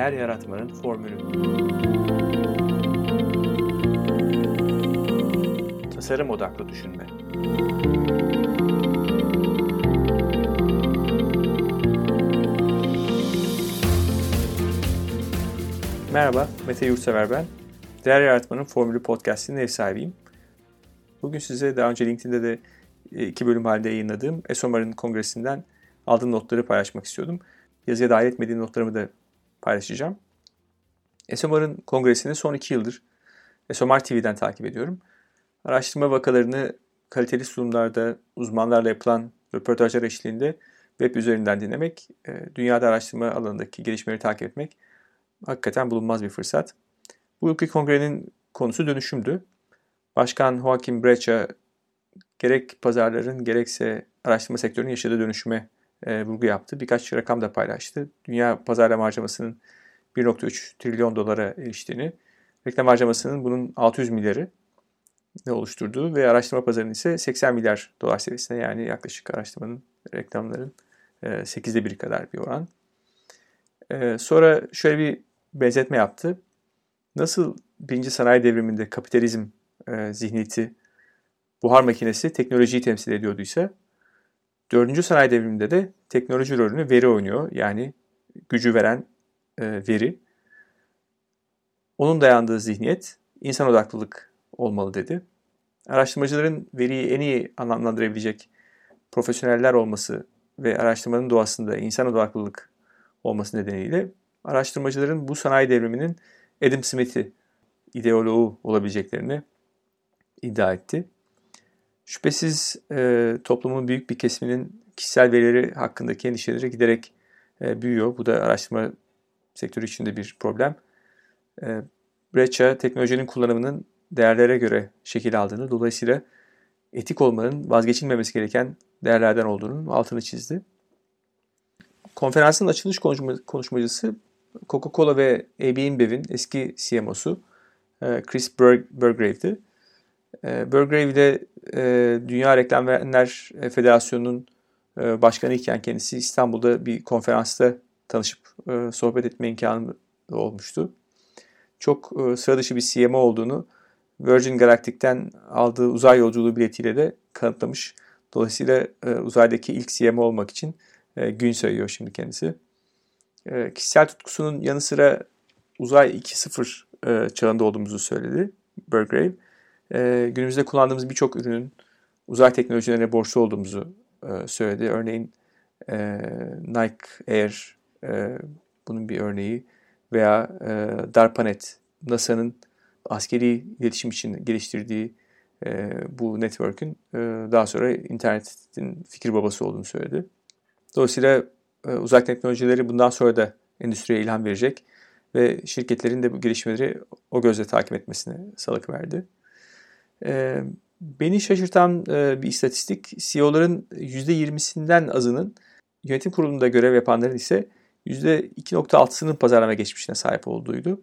Değer yaratmanın formülü. Tasarım odaklı düşünme. Merhaba, Mete Yurtsever ben. Değer Yaratmanın Formülü Podcast'inin ev sahibiyim. Bugün size daha önce LinkedIn'de de e, iki bölüm halinde yayınladığım ESOMAR'ın kongresinden aldığım notları paylaşmak istiyordum. Yazıya dahil etmediğim notlarımı da paylaşacağım. ESOMAR'ın kongresini son iki yıldır ESOMAR TV'den takip ediyorum. Araştırma vakalarını kaliteli sunumlarda uzmanlarla yapılan röportajlar eşliğinde web üzerinden dinlemek, e, dünyada araştırma alanındaki gelişmeleri takip etmek hakikaten bulunmaz bir fırsat. Bu yılki kongrenin konusu dönüşümdü. Başkan Joachim Brecha gerek pazarların gerekse araştırma sektörünün yaşadığı dönüşüme e, vurgu yaptı. Birkaç rakam da paylaştı. Dünya pazarlama harcamasının 1.3 trilyon dolara eriştiğini, reklam harcamasının bunun 600 milyarı ne oluşturduğu ve araştırma pazarının ise 80 milyar dolar seviyesinde yani yaklaşık araştırmanın, reklamların 8'de biri kadar bir oran. E, sonra şöyle bir benzetme yaptı. Nasıl birinci sanayi devriminde kapitalizm e, zihniyeti buhar makinesi teknolojiyi temsil ediyorduysa dördüncü sanayi devriminde de teknoloji rolünü veri oynuyor. Yani gücü veren e, veri. Onun dayandığı zihniyet insan odaklılık olmalı dedi. Araştırmacıların veriyi en iyi anlamlandırabilecek profesyoneller olması ve araştırmanın doğasında insan odaklılık olması nedeniyle araştırmacıların bu sanayi devriminin Adam Smith'i ideoloğu olabileceklerini iddia etti. Şüphesiz e, toplumun büyük bir kesiminin kişisel verileri hakkındaki endişeleri giderek e, büyüyor. Bu da araştırma sektörü içinde bir problem. E, Brecha teknolojinin kullanımının değerlere göre şekil aldığını, dolayısıyla etik olmanın vazgeçilmemesi gereken değerlerden olduğunun altını çizdi. Konferansın açılış konuşmacısı Coca-Cola ve AB InBev'in eski CMO'su e, Chris Burgrave'di. E, Burgrave de e, Dünya Reklam Verenler Federasyonu'nun başkanı iken kendisi İstanbul'da bir konferansta tanışıp sohbet etme imkanı olmuştu. Çok sıra dışı bir CMO olduğunu Virgin Galactic'ten aldığı uzay yolculuğu biletiyle de kanıtlamış. Dolayısıyla uzaydaki ilk CMO olmak için gün sayıyor şimdi kendisi. Kişisel tutkusunun yanı sıra uzay 2.0 çağında olduğumuzu söyledi Burgrave e, günümüzde kullandığımız birçok ürünün uzay teknolojilerine borçlu olduğumuzu e, söyledi. Örneğin e, Nike Air e, bunun bir örneği veya e, DARPANET, NASA'nın askeri iletişim için geliştirdiği e, bu network'ün e, daha sonra internetin fikir babası olduğunu söyledi. Dolayısıyla e, uzay teknolojileri bundan sonra da endüstriye ilham verecek ve şirketlerin de bu gelişmeleri o gözle takip etmesine salık verdi. E, beni şaşırtan e, bir istatistik CEO'ların %20'sinden azının yönetim kurulunda görev yapanların ise %2.6'sının pazarlama geçmişine sahip olduğuydu.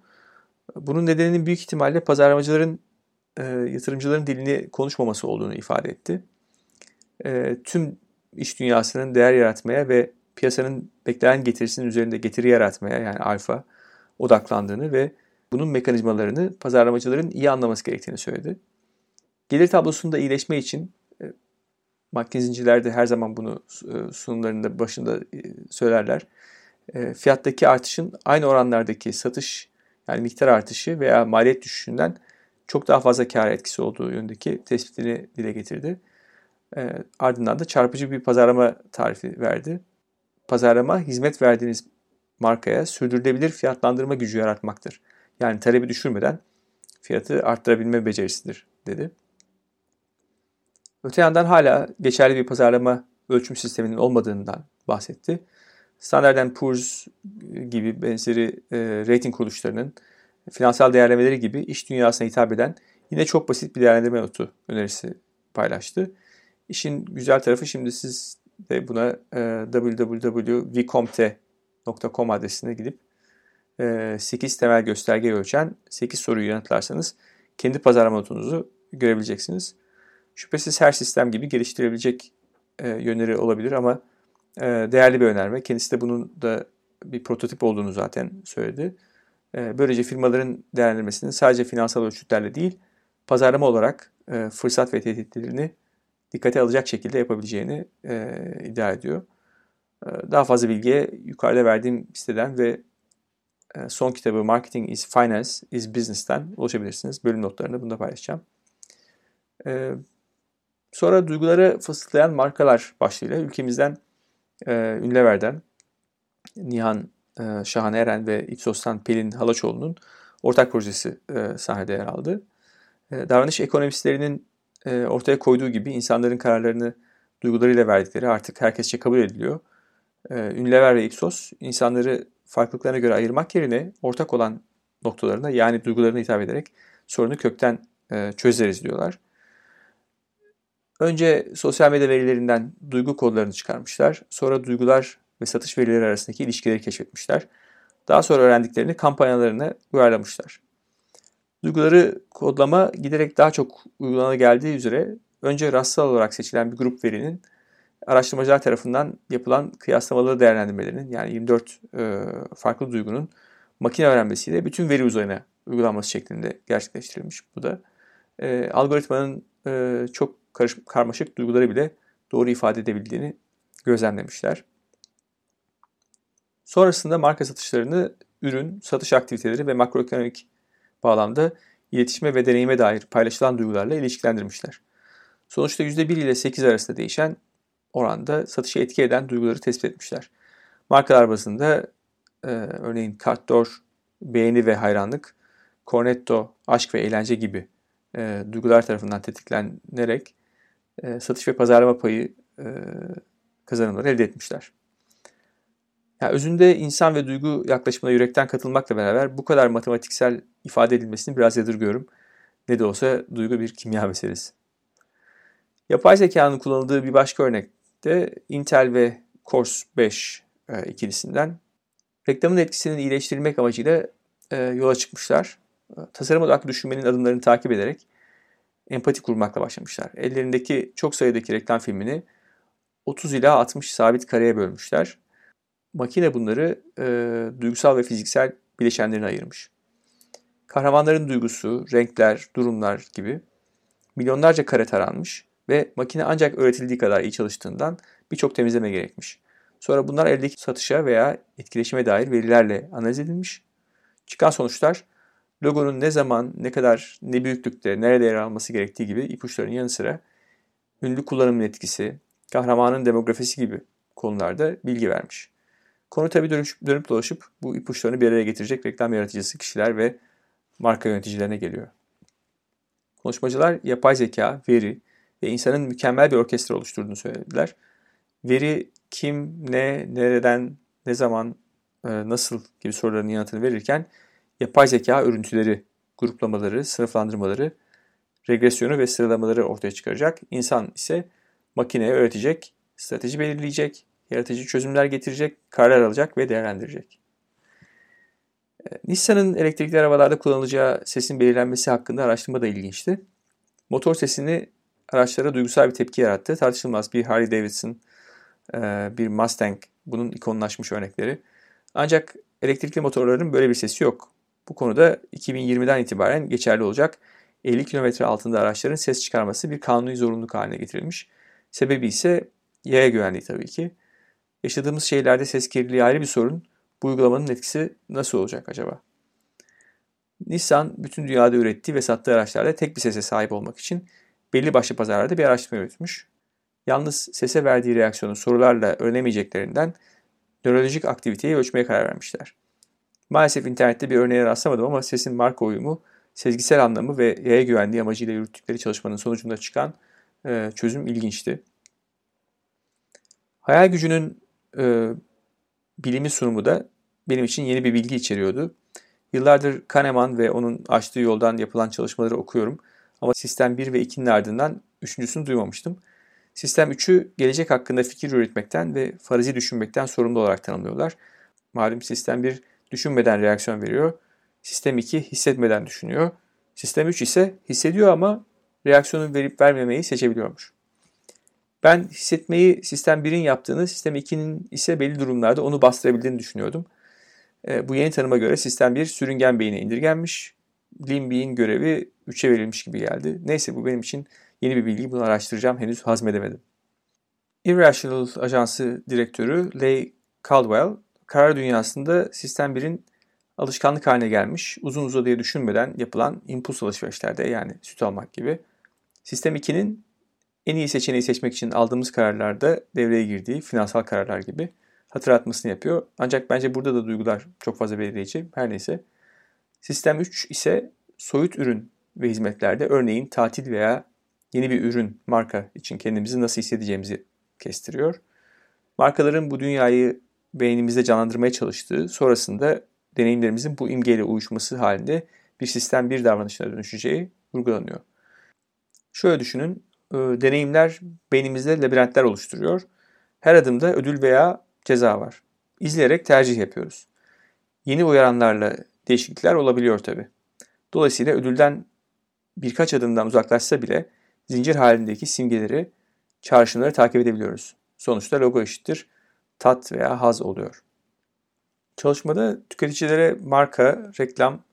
Bunun nedeninin büyük ihtimalle pazarlamacıların e, yatırımcıların dilini konuşmaması olduğunu ifade etti. E, tüm iş dünyasının değer yaratmaya ve piyasanın beklenen getirisinin üzerinde getiri yaratmaya yani alfa odaklandığını ve bunun mekanizmalarını pazarlamacıların iyi anlaması gerektiğini söyledi. Gelir tablosunda iyileşme için e, McKinsey'ciler de her zaman bunu e, sunumlarında başında e, söylerler. Fiyattaki artışın aynı oranlardaki satış yani miktar artışı veya maliyet düşüşünden çok daha fazla kar etkisi olduğu yönündeki tespitini dile getirdi. Ardından da çarpıcı bir pazarlama tarifi verdi. Pazarlama hizmet verdiğiniz markaya sürdürülebilir fiyatlandırma gücü yaratmaktır. Yani talebi düşürmeden fiyatı arttırabilme becerisidir dedi. Öte yandan hala geçerli bir pazarlama ölçüm sisteminin olmadığından bahsetti. Standard Poor's gibi benzeri e, rating kuruluşlarının finansal değerlemeleri gibi iş dünyasına hitap eden yine çok basit bir değerlendirme notu önerisi paylaştı. İşin güzel tarafı şimdi siz de buna e, www.vicomte.com adresine gidip e, 8 temel gösterge ölçen 8 soruyu yanıtlarsanız kendi pazarlama notunuzu görebileceksiniz. Şüphesiz her sistem gibi geliştirebilecek e, yönleri olabilir ama e, değerli bir önerme. Kendisi de bunun da bir prototip olduğunu zaten söyledi. E, böylece firmaların değerlendirmesinin sadece finansal ölçütlerle değil, pazarlama olarak e, fırsat ve tehditlerini dikkate alacak şekilde yapabileceğini e, iddia ediyor. E, daha fazla bilgiye yukarıda verdiğim siteden ve e, son kitabı Marketing is Finance is Business'ten ulaşabilirsiniz. Bölüm notlarını bunu da paylaşacağım. E, sonra duyguları fısıldayan markalar başlığıyla ülkemizden e, Ünlever'den Nihan e, Şahan Eren ve İpsos'tan Pelin Halaçoğlu'nun ortak projesi e, sahnede yer aldı. E, davranış ekonomistlerinin e, ortaya koyduğu gibi insanların kararlarını duygularıyla verdikleri artık herkesçe kabul ediliyor. E, Ünlever ve Ipsos insanları farklılıklarına göre ayırmak yerine ortak olan noktalarına yani duygularına hitap ederek sorunu kökten e, çözeriz diyorlar. Önce sosyal medya verilerinden duygu kodlarını çıkarmışlar. Sonra duygular ve satış verileri arasındaki ilişkileri keşfetmişler. Daha sonra öğrendiklerini kampanyalarına uyarlamışlar. Duyguları kodlama giderek daha çok uygulana geldiği üzere önce rastsal olarak seçilen bir grup verinin araştırmacılar tarafından yapılan kıyaslamaları değerlendirmelerinin yani 24 e, farklı duygunun makine öğrenmesiyle bütün veri uzayına uygulanması şeklinde gerçekleştirilmiş. Bu da e, algoritmanın e, çok karış, karmaşık duyguları bile doğru ifade edebildiğini gözlemlemişler. Sonrasında marka satışlarını ürün, satış aktiviteleri ve makroekonomik bağlamda iletişime ve deneyime dair paylaşılan duygularla ilişkilendirmişler. Sonuçta %1 ile 8 arasında değişen oranda satışı etki eden duyguları tespit etmişler. Markalar bazında e, örneğin Cartdoor, beğeni ve hayranlık, Cornetto, aşk ve eğlence gibi e, duygular tarafından tetiklenerek e, satış ve pazarlama payı e, kazanımları elde etmişler. Yani özünde insan ve duygu yaklaşımına yürekten katılmakla beraber bu kadar matematiksel ifade edilmesini biraz yadırgıyorum. Ne de olsa duygu bir kimya meselesi. Yapay zekanın kullanıldığı bir başka örnekte Intel ve Cores 5 e, ikilisinden reklamın etkisini iyileştirmek amacıyla e, yola çıkmışlar. E, tasarım odaklı düşünmenin adımlarını takip ederek empati kurmakla başlamışlar. Ellerindeki çok sayıdaki reklam filmini 30 ila 60 sabit kareye bölmüşler makine bunları e, duygusal ve fiziksel bileşenlerine ayırmış. Kahramanların duygusu, renkler, durumlar gibi milyonlarca kare taranmış ve makine ancak öğretildiği kadar iyi çalıştığından birçok temizleme gerekmiş. Sonra bunlar eldeki satışa veya etkileşime dair verilerle analiz edilmiş. Çıkan sonuçlar logonun ne zaman, ne kadar, ne büyüklükte, nerede yer alması gerektiği gibi ipuçlarının yanı sıra ünlü kullanımın etkisi, kahramanın demografisi gibi konularda bilgi vermiş. Konu tabii dönüp, dönüp dolaşıp bu ipuçlarını bir araya getirecek reklam yaratıcısı kişiler ve marka yöneticilerine geliyor. Konuşmacılar yapay zeka, veri ve insanın mükemmel bir orkestra oluşturduğunu söylediler. Veri kim, ne, nereden, ne zaman, e, nasıl gibi soruların yanıtını verirken yapay zeka örüntüleri, gruplamaları, sınıflandırmaları, regresyonu ve sıralamaları ortaya çıkaracak. İnsan ise makineye öğretecek, strateji belirleyecek, yaratıcı çözümler getirecek, karar alacak ve değerlendirecek. Ee, Nissan'ın elektrikli arabalarda kullanılacağı sesin belirlenmesi hakkında araştırma da ilginçti. Motor sesini araçlara duygusal bir tepki yarattı. Tartışılmaz bir Harley Davidson, e, bir Mustang bunun ikonlaşmış örnekleri. Ancak elektrikli motorların böyle bir sesi yok. Bu konuda 2020'den itibaren geçerli olacak 50 km altında araçların ses çıkarması bir kanuni zorunluluk haline getirilmiş. Sebebi ise yaya güvenliği tabii ki. Yaşadığımız şehirlerde ses kirliliği ayrı bir sorun. Bu uygulamanın etkisi nasıl olacak acaba? Nissan bütün dünyada ürettiği ve sattığı araçlarda tek bir sese sahip olmak için belli başlı pazarlarda bir araştırma yürütmüş. Yalnız sese verdiği reaksiyonu sorularla öğrenemeyeceklerinden nörolojik aktiviteyi ölçmeye karar vermişler. Maalesef internette bir örneğe rastlamadım ama sesin marka uyumu, sezgisel anlamı ve yaya güvenliği amacıyla yürüttükleri çalışmanın sonucunda çıkan e, çözüm ilginçti. Hayal gücünün e, bilimi sunumu da benim için yeni bir bilgi içeriyordu. Yıllardır Kahneman ve onun açtığı yoldan yapılan çalışmaları okuyorum. Ama Sistem 1 ve 2'nin ardından üçüncüsünü duymamıştım. Sistem 3'ü gelecek hakkında fikir üretmekten ve farazi düşünmekten sorumlu olarak tanımlıyorlar. Malum Sistem 1 düşünmeden reaksiyon veriyor. Sistem 2 hissetmeden düşünüyor. Sistem 3 ise hissediyor ama reaksiyonu verip vermemeyi seçebiliyormuş. Ben hissetmeyi sistem 1'in yaptığını, sistem 2'nin ise belli durumlarda onu bastırabildiğini düşünüyordum. E, bu yeni tanıma göre sistem 1 sürüngen beyine indirgenmiş. Limbiğin görevi 3'e verilmiş gibi geldi. Neyse bu benim için yeni bir bilgi. Bunu araştıracağım. Henüz hazmedemedim. Irrational Ajansı direktörü Leigh Caldwell, karar dünyasında sistem 1'in alışkanlık haline gelmiş, uzun uzadıya düşünmeden yapılan impuls alışverişlerde yani süt almak gibi. Sistem 2'nin en iyi seçeneği seçmek için aldığımız kararlarda devreye girdiği finansal kararlar gibi hatırlatmasını yapıyor. Ancak bence burada da duygular çok fazla belirleyici. Her neyse. Sistem 3 ise soyut ürün ve hizmetlerde örneğin tatil veya yeni bir ürün, marka için kendimizi nasıl hissedeceğimizi kestiriyor. Markaların bu dünyayı beynimizde canlandırmaya çalıştığı, sonrasında deneyimlerimizin bu imgeyle uyuşması halinde bir sistem bir davranışına dönüşeceği vurgulanıyor. Şöyle düşünün, e, deneyimler beynimizde labirentler oluşturuyor. Her adımda ödül veya ceza var. İzleyerek tercih yapıyoruz. Yeni uyaranlarla değişiklikler olabiliyor tabi. Dolayısıyla ödülden birkaç adımdan uzaklaşsa bile zincir halindeki simgeleri, çağrışımları takip edebiliyoruz. Sonuçta logo eşittir tat veya haz oluyor. Çalışmada tüketicilere marka, reklam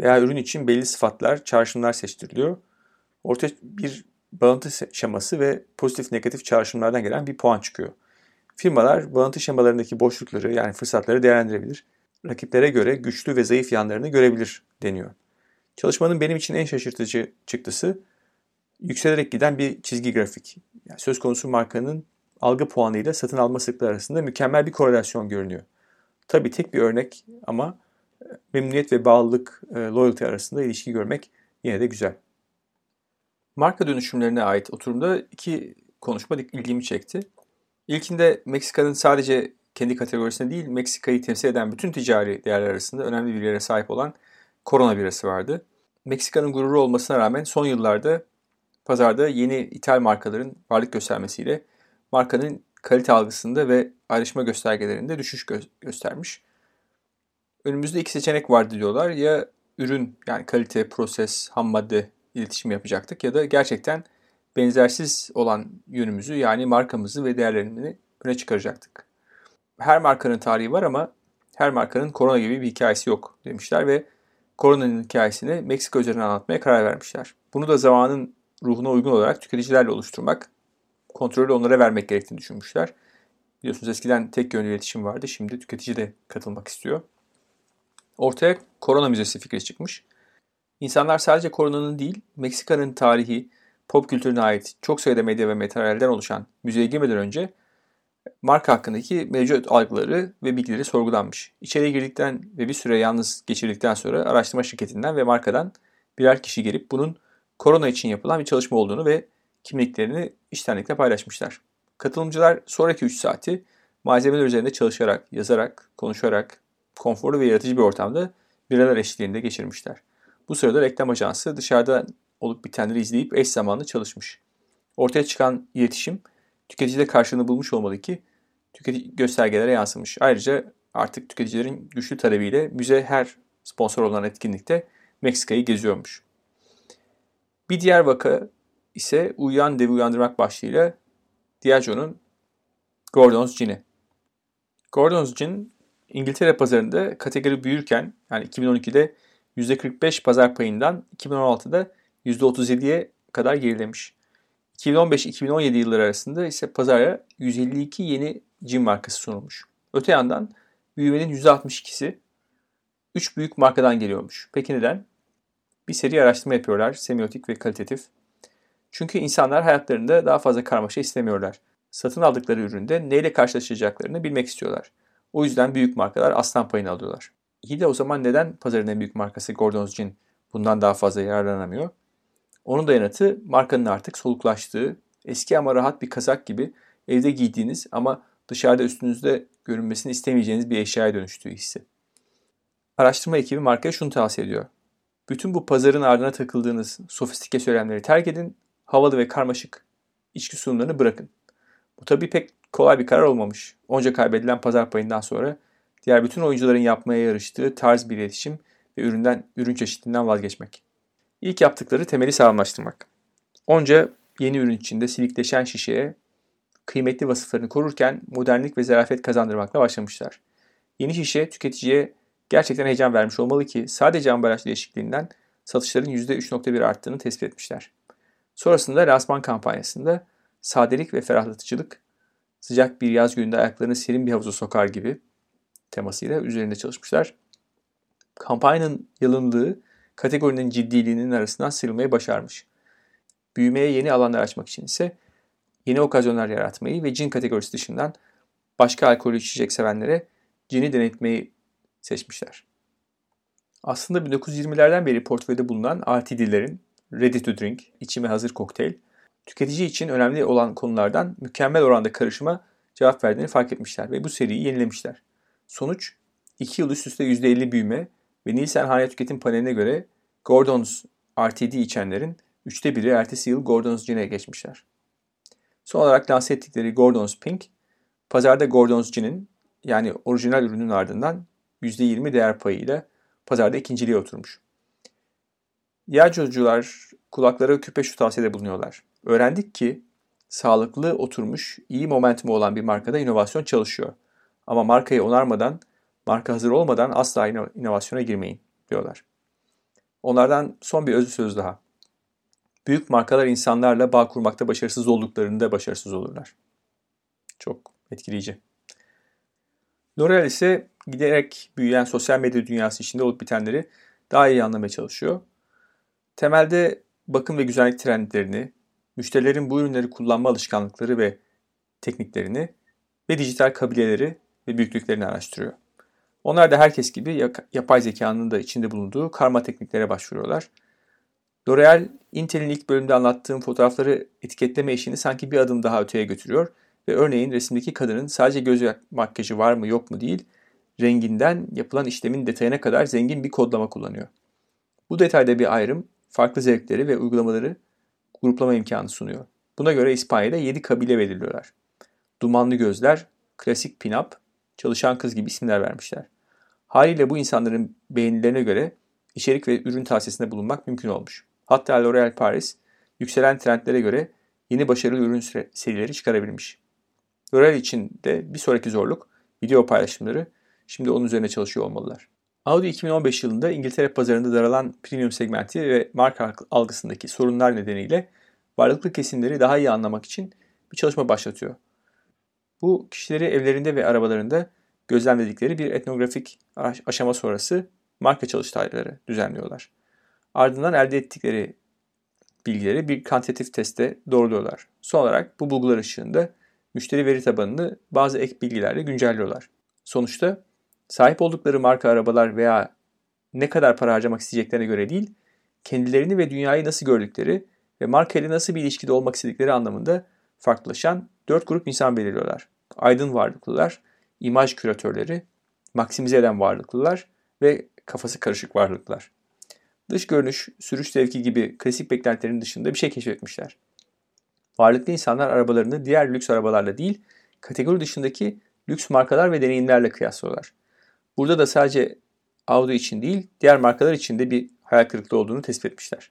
veya ürün için belli sıfatlar, çağrışımlar seçtiriliyor. Ortaya bir bağıntı şeması ve pozitif negatif çağrışımlardan gelen bir puan çıkıyor. Firmalar bağıntı şemalarındaki boşlukları yani fırsatları değerlendirebilir. Rakiplere göre güçlü ve zayıf yanlarını görebilir deniyor. Çalışmanın benim için en şaşırtıcı çıktısı yükselerek giden bir çizgi grafik. Yani söz konusu markanın algı puanıyla satın alma sıklığı arasında mükemmel bir korelasyon görünüyor. Tabii tek bir örnek ama e, memnuniyet ve bağlılık, e, loyalty arasında ilişki görmek yine de güzel. Marka dönüşümlerine ait oturumda iki konuşma ilgimi çekti. İlkinde Meksika'nın sadece kendi kategorisinde değil, Meksika'yı temsil eden bütün ticari değerler arasında önemli bir yere sahip olan korona birası vardı. Meksika'nın gururu olmasına rağmen son yıllarda pazarda yeni ithal markaların varlık göstermesiyle markanın kalite algısında ve ayrışma göstergelerinde düşüş gö- göstermiş. Önümüzde iki seçenek vardı diyorlar. Ya ürün yani kalite, proses, ham madde iletişimi yapacaktık ya da gerçekten benzersiz olan yönümüzü yani markamızı ve değerlerini öne çıkaracaktık. Her markanın tarihi var ama her markanın korona gibi bir hikayesi yok demişler ve koronanın hikayesini Meksika üzerinden anlatmaya karar vermişler. Bunu da zamanın ruhuna uygun olarak tüketicilerle oluşturmak, kontrolü onlara vermek gerektiğini düşünmüşler. Biliyorsunuz eskiden tek yönlü iletişim vardı. Şimdi tüketici de katılmak istiyor. Ortaya korona müzesi fikri çıkmış. İnsanlar sadece koronanın değil, Meksika'nın tarihi, pop kültürüne ait çok sayıda medya ve materyalden oluşan müzeye girmeden önce marka hakkındaki mevcut algıları ve bilgileri sorgulanmış. İçeriye girdikten ve bir süre yalnız geçirdikten sonra araştırma şirketinden ve markadan birer kişi gelip bunun korona için yapılan bir çalışma olduğunu ve kimliklerini iştenlikle paylaşmışlar. Katılımcılar sonraki 3 saati malzemeler üzerinde çalışarak, yazarak, konuşarak, konforlu ve yaratıcı bir ortamda biralar eşliğinde geçirmişler. Bu sırada reklam ajansı dışarıda olup bitenleri izleyip eş zamanlı çalışmış. Ortaya çıkan iletişim tüketicide karşılığını bulmuş olmalı ki tüketici göstergelere yansımış. Ayrıca artık tüketicilerin güçlü talebiyle müze her sponsor olan etkinlikte Meksika'yı geziyormuş. Bir diğer vaka ise Uyuyan Devi Uyandırmak başlığıyla Diageo'nun Gordon's Gin'i. Gordon's Gin İngiltere pazarında kategori büyürken yani 2012'de %45 pazar payından 2016'da %37'ye kadar gerilemiş. 2015-2017 yılları arasında ise pazara 152 yeni cin markası sunulmuş. Öte yandan büyümenin %62'si 3 büyük markadan geliyormuş. Peki neden? Bir seri araştırma yapıyorlar, semiotik ve kalitatif. Çünkü insanlar hayatlarında daha fazla karmaşa istemiyorlar. Satın aldıkları üründe neyle karşılaşacaklarını bilmek istiyorlar. O yüzden büyük markalar aslan payını alıyorlar. İyi de o zaman neden pazarın en büyük markası Gordon's Gin bundan daha fazla yararlanamıyor? Onun da yanıtı markanın artık soluklaştığı, eski ama rahat bir kazak gibi evde giydiğiniz ama dışarıda üstünüzde görünmesini istemeyeceğiniz bir eşyaya dönüştüğü hissi. Araştırma ekibi markaya şunu tavsiye ediyor. Bütün bu pazarın ardına takıldığınız sofistike söylemleri terk edin, havalı ve karmaşık içki sunumlarını bırakın. Bu tabii pek kolay bir karar olmamış. Onca kaybedilen pazar payından sonra diğer bütün oyuncuların yapmaya yarıştığı tarz bir iletişim ve üründen ürün çeşidinden vazgeçmek. İlk yaptıkları temeli sağlamlaştırmak. Onca yeni ürün içinde silikleşen şişeye kıymetli vasıflarını korurken modernlik ve zarafet kazandırmakla başlamışlar. Yeni şişe tüketiciye gerçekten heyecan vermiş olmalı ki sadece ambalaj değişikliğinden satışların %3.1 arttığını tespit etmişler. Sonrasında lansman kampanyasında sadelik ve ferahlatıcılık sıcak bir yaz gününde ayaklarını serin bir havuza sokar gibi temasıyla üzerinde çalışmışlar. Kampanyanın yalınlığı kategorinin ciddiliğinin arasından sıyrılmayı başarmış. Büyümeye yeni alanlar açmak için ise yeni okazyonlar yaratmayı ve cin kategorisi dışından başka alkolü içecek sevenlere cini denetmeyi seçmişler. Aslında 1920'lerden beri portföyde bulunan RTD'lerin Ready to Drink, içime hazır kokteyl, tüketici için önemli olan konulardan mükemmel oranda karışıma cevap verdiğini fark etmişler ve bu seriyi yenilemişler. Sonuç 2 yıl üst üste %50 büyüme ve Nielsen Hane Tüketim Paneline göre Gordon's RTD içenlerin üçte biri ertesi yıl Gordon's Gin'e geçmişler. Son olarak lanse ettikleri Gordon's Pink, pazarda Gordon's Gin'in yani orijinal ürünün ardından %20 değer payıyla pazarda ikinciliğe oturmuş. Yağcıcılar kulaklara küpe şu tavsiyede bulunuyorlar. Öğrendik ki sağlıklı oturmuş, iyi momentumu olan bir markada inovasyon çalışıyor. Ama markayı onarmadan, marka hazır olmadan asla inovasyona girmeyin diyorlar. Onlardan son bir özlü söz daha. Büyük markalar insanlarla bağ kurmakta başarısız olduklarında başarısız olurlar. Çok etkileyici. L'Oreal ise giderek büyüyen sosyal medya dünyası içinde olup bitenleri daha iyi anlamaya çalışıyor. Temelde bakım ve güzellik trendlerini, müşterilerin bu ürünleri kullanma alışkanlıkları ve tekniklerini ve dijital kabileleri ve büyüklüklerini araştırıyor. Onlar da herkes gibi yapay zekanın da içinde bulunduğu karma tekniklere başvuruyorlar. L'Oreal, Intel'in ilk bölümde anlattığım fotoğrafları etiketleme işini sanki bir adım daha öteye götürüyor ve örneğin resimdeki kadının sadece göz makyajı var mı yok mu değil, renginden yapılan işlemin detayına kadar zengin bir kodlama kullanıyor. Bu detayda bir ayrım farklı zevkleri ve uygulamaları gruplama imkanı sunuyor. Buna göre İspanya'da 7 kabile belirliyorlar. Dumanlı gözler, klasik pinap, çalışan kız gibi isimler vermişler. Haliyle bu insanların beğenilerine göre içerik ve ürün tavsiyesinde bulunmak mümkün olmuş. Hatta L'Oréal Paris yükselen trendlere göre yeni başarılı ürün serileri çıkarabilmiş. L'Oréal için de bir sonraki zorluk video paylaşımları. Şimdi onun üzerine çalışıyor olmalılar. Audi 2015 yılında İngiltere pazarında daralan premium segmenti ve marka algısındaki sorunlar nedeniyle varlıklı kesimleri daha iyi anlamak için bir çalışma başlatıyor. Bu kişileri evlerinde ve arabalarında gözlemledikleri bir etnografik aşama sonrası marka çalıştayları düzenliyorlar. Ardından elde ettikleri bilgileri bir kantitatif teste doğruluyorlar. Son olarak bu bulgular ışığında müşteri veri tabanını bazı ek bilgilerle güncelliyorlar. Sonuçta sahip oldukları marka arabalar veya ne kadar para harcamak isteyeceklerine göre değil, kendilerini ve dünyayı nasıl gördükleri ve marka ile nasıl bir ilişkide olmak istedikleri anlamında farklılaşan dört grup insan belirliyorlar. Aydın varlıklılar, imaj küratörleri, maksimize eden varlıklılar ve kafası karışık varlıklar. Dış görünüş, sürüş zevki gibi klasik beklentilerin dışında bir şey keşfetmişler. Varlıklı insanlar arabalarını diğer lüks arabalarla değil, kategori dışındaki lüks markalar ve deneyimlerle kıyaslıyorlar. Burada da sadece Audi için değil, diğer markalar için de bir hayal kırıklığı olduğunu tespit etmişler.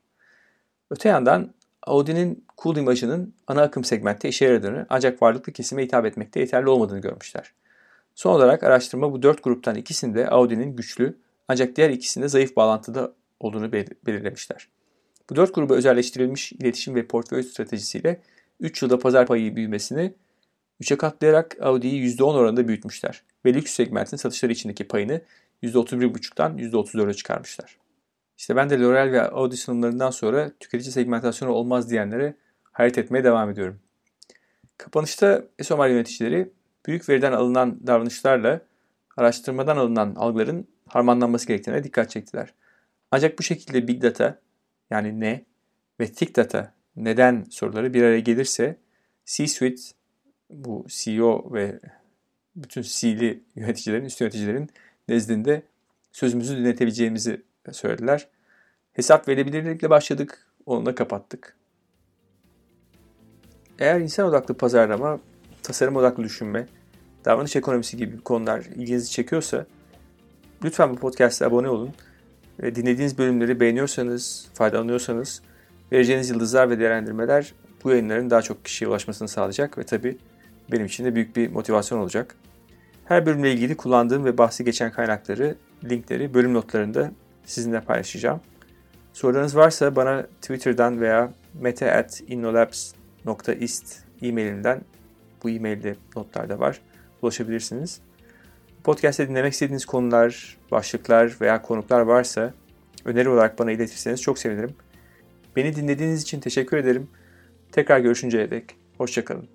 Öte yandan Audi'nin cool imajının ana akım segmentte işe yaradığını ancak varlıklı kesime hitap etmekte yeterli olmadığını görmüşler. Son olarak araştırma bu dört gruptan ikisinde Audi'nin güçlü ancak diğer ikisinde zayıf bağlantıda olduğunu belirlemişler. Bu dört gruba özelleştirilmiş iletişim ve portföy stratejisiyle 3 yılda pazar payı büyümesini 3'e katlayarak Audi'yi %10 oranında büyütmüşler ve lüks segmentin satışları içindeki payını %31,5'tan %34'e çıkarmışlar. İşte ben de L'Oreal ve Audi sunumlarından sonra tüketici segmentasyonu olmaz diyenlere hayret etmeye devam ediyorum. Kapanışta Esomar yöneticileri büyük veriden alınan davranışlarla araştırmadan alınan algıların harmanlanması gerektiğine dikkat çektiler. Ancak bu şekilde Big Data yani ne ve Tick Data neden soruları bir araya gelirse C-Suite bu CEO ve bütün C'li yöneticilerin, üst yöneticilerin nezdinde sözümüzü dinletebileceğimizi söylediler. Hesap verebilirlikle başladık, onunla kapattık. Eğer insan odaklı pazarlama, tasarım odaklı düşünme, davranış ekonomisi gibi konular ilginizi çekiyorsa lütfen bu podcast'a abone olun. Ve dinlediğiniz bölümleri beğeniyorsanız, faydalanıyorsanız vereceğiniz yıldızlar ve değerlendirmeler bu yayınların daha çok kişiye ulaşmasını sağlayacak ve tabii benim için de büyük bir motivasyon olacak. Her bölümle ilgili kullandığım ve bahsi geçen kaynakları, linkleri bölüm notlarında sizinle paylaşacağım. Sorularınız varsa bana Twitter'dan veya mete.innolabs.ist e-mailimden bu e-mailde notlarda var. Ulaşabilirsiniz. Podcast'te dinlemek istediğiniz konular, başlıklar veya konuklar varsa öneri olarak bana iletirseniz çok sevinirim. Beni dinlediğiniz için teşekkür ederim. Tekrar görüşünceye dek hoşçakalın.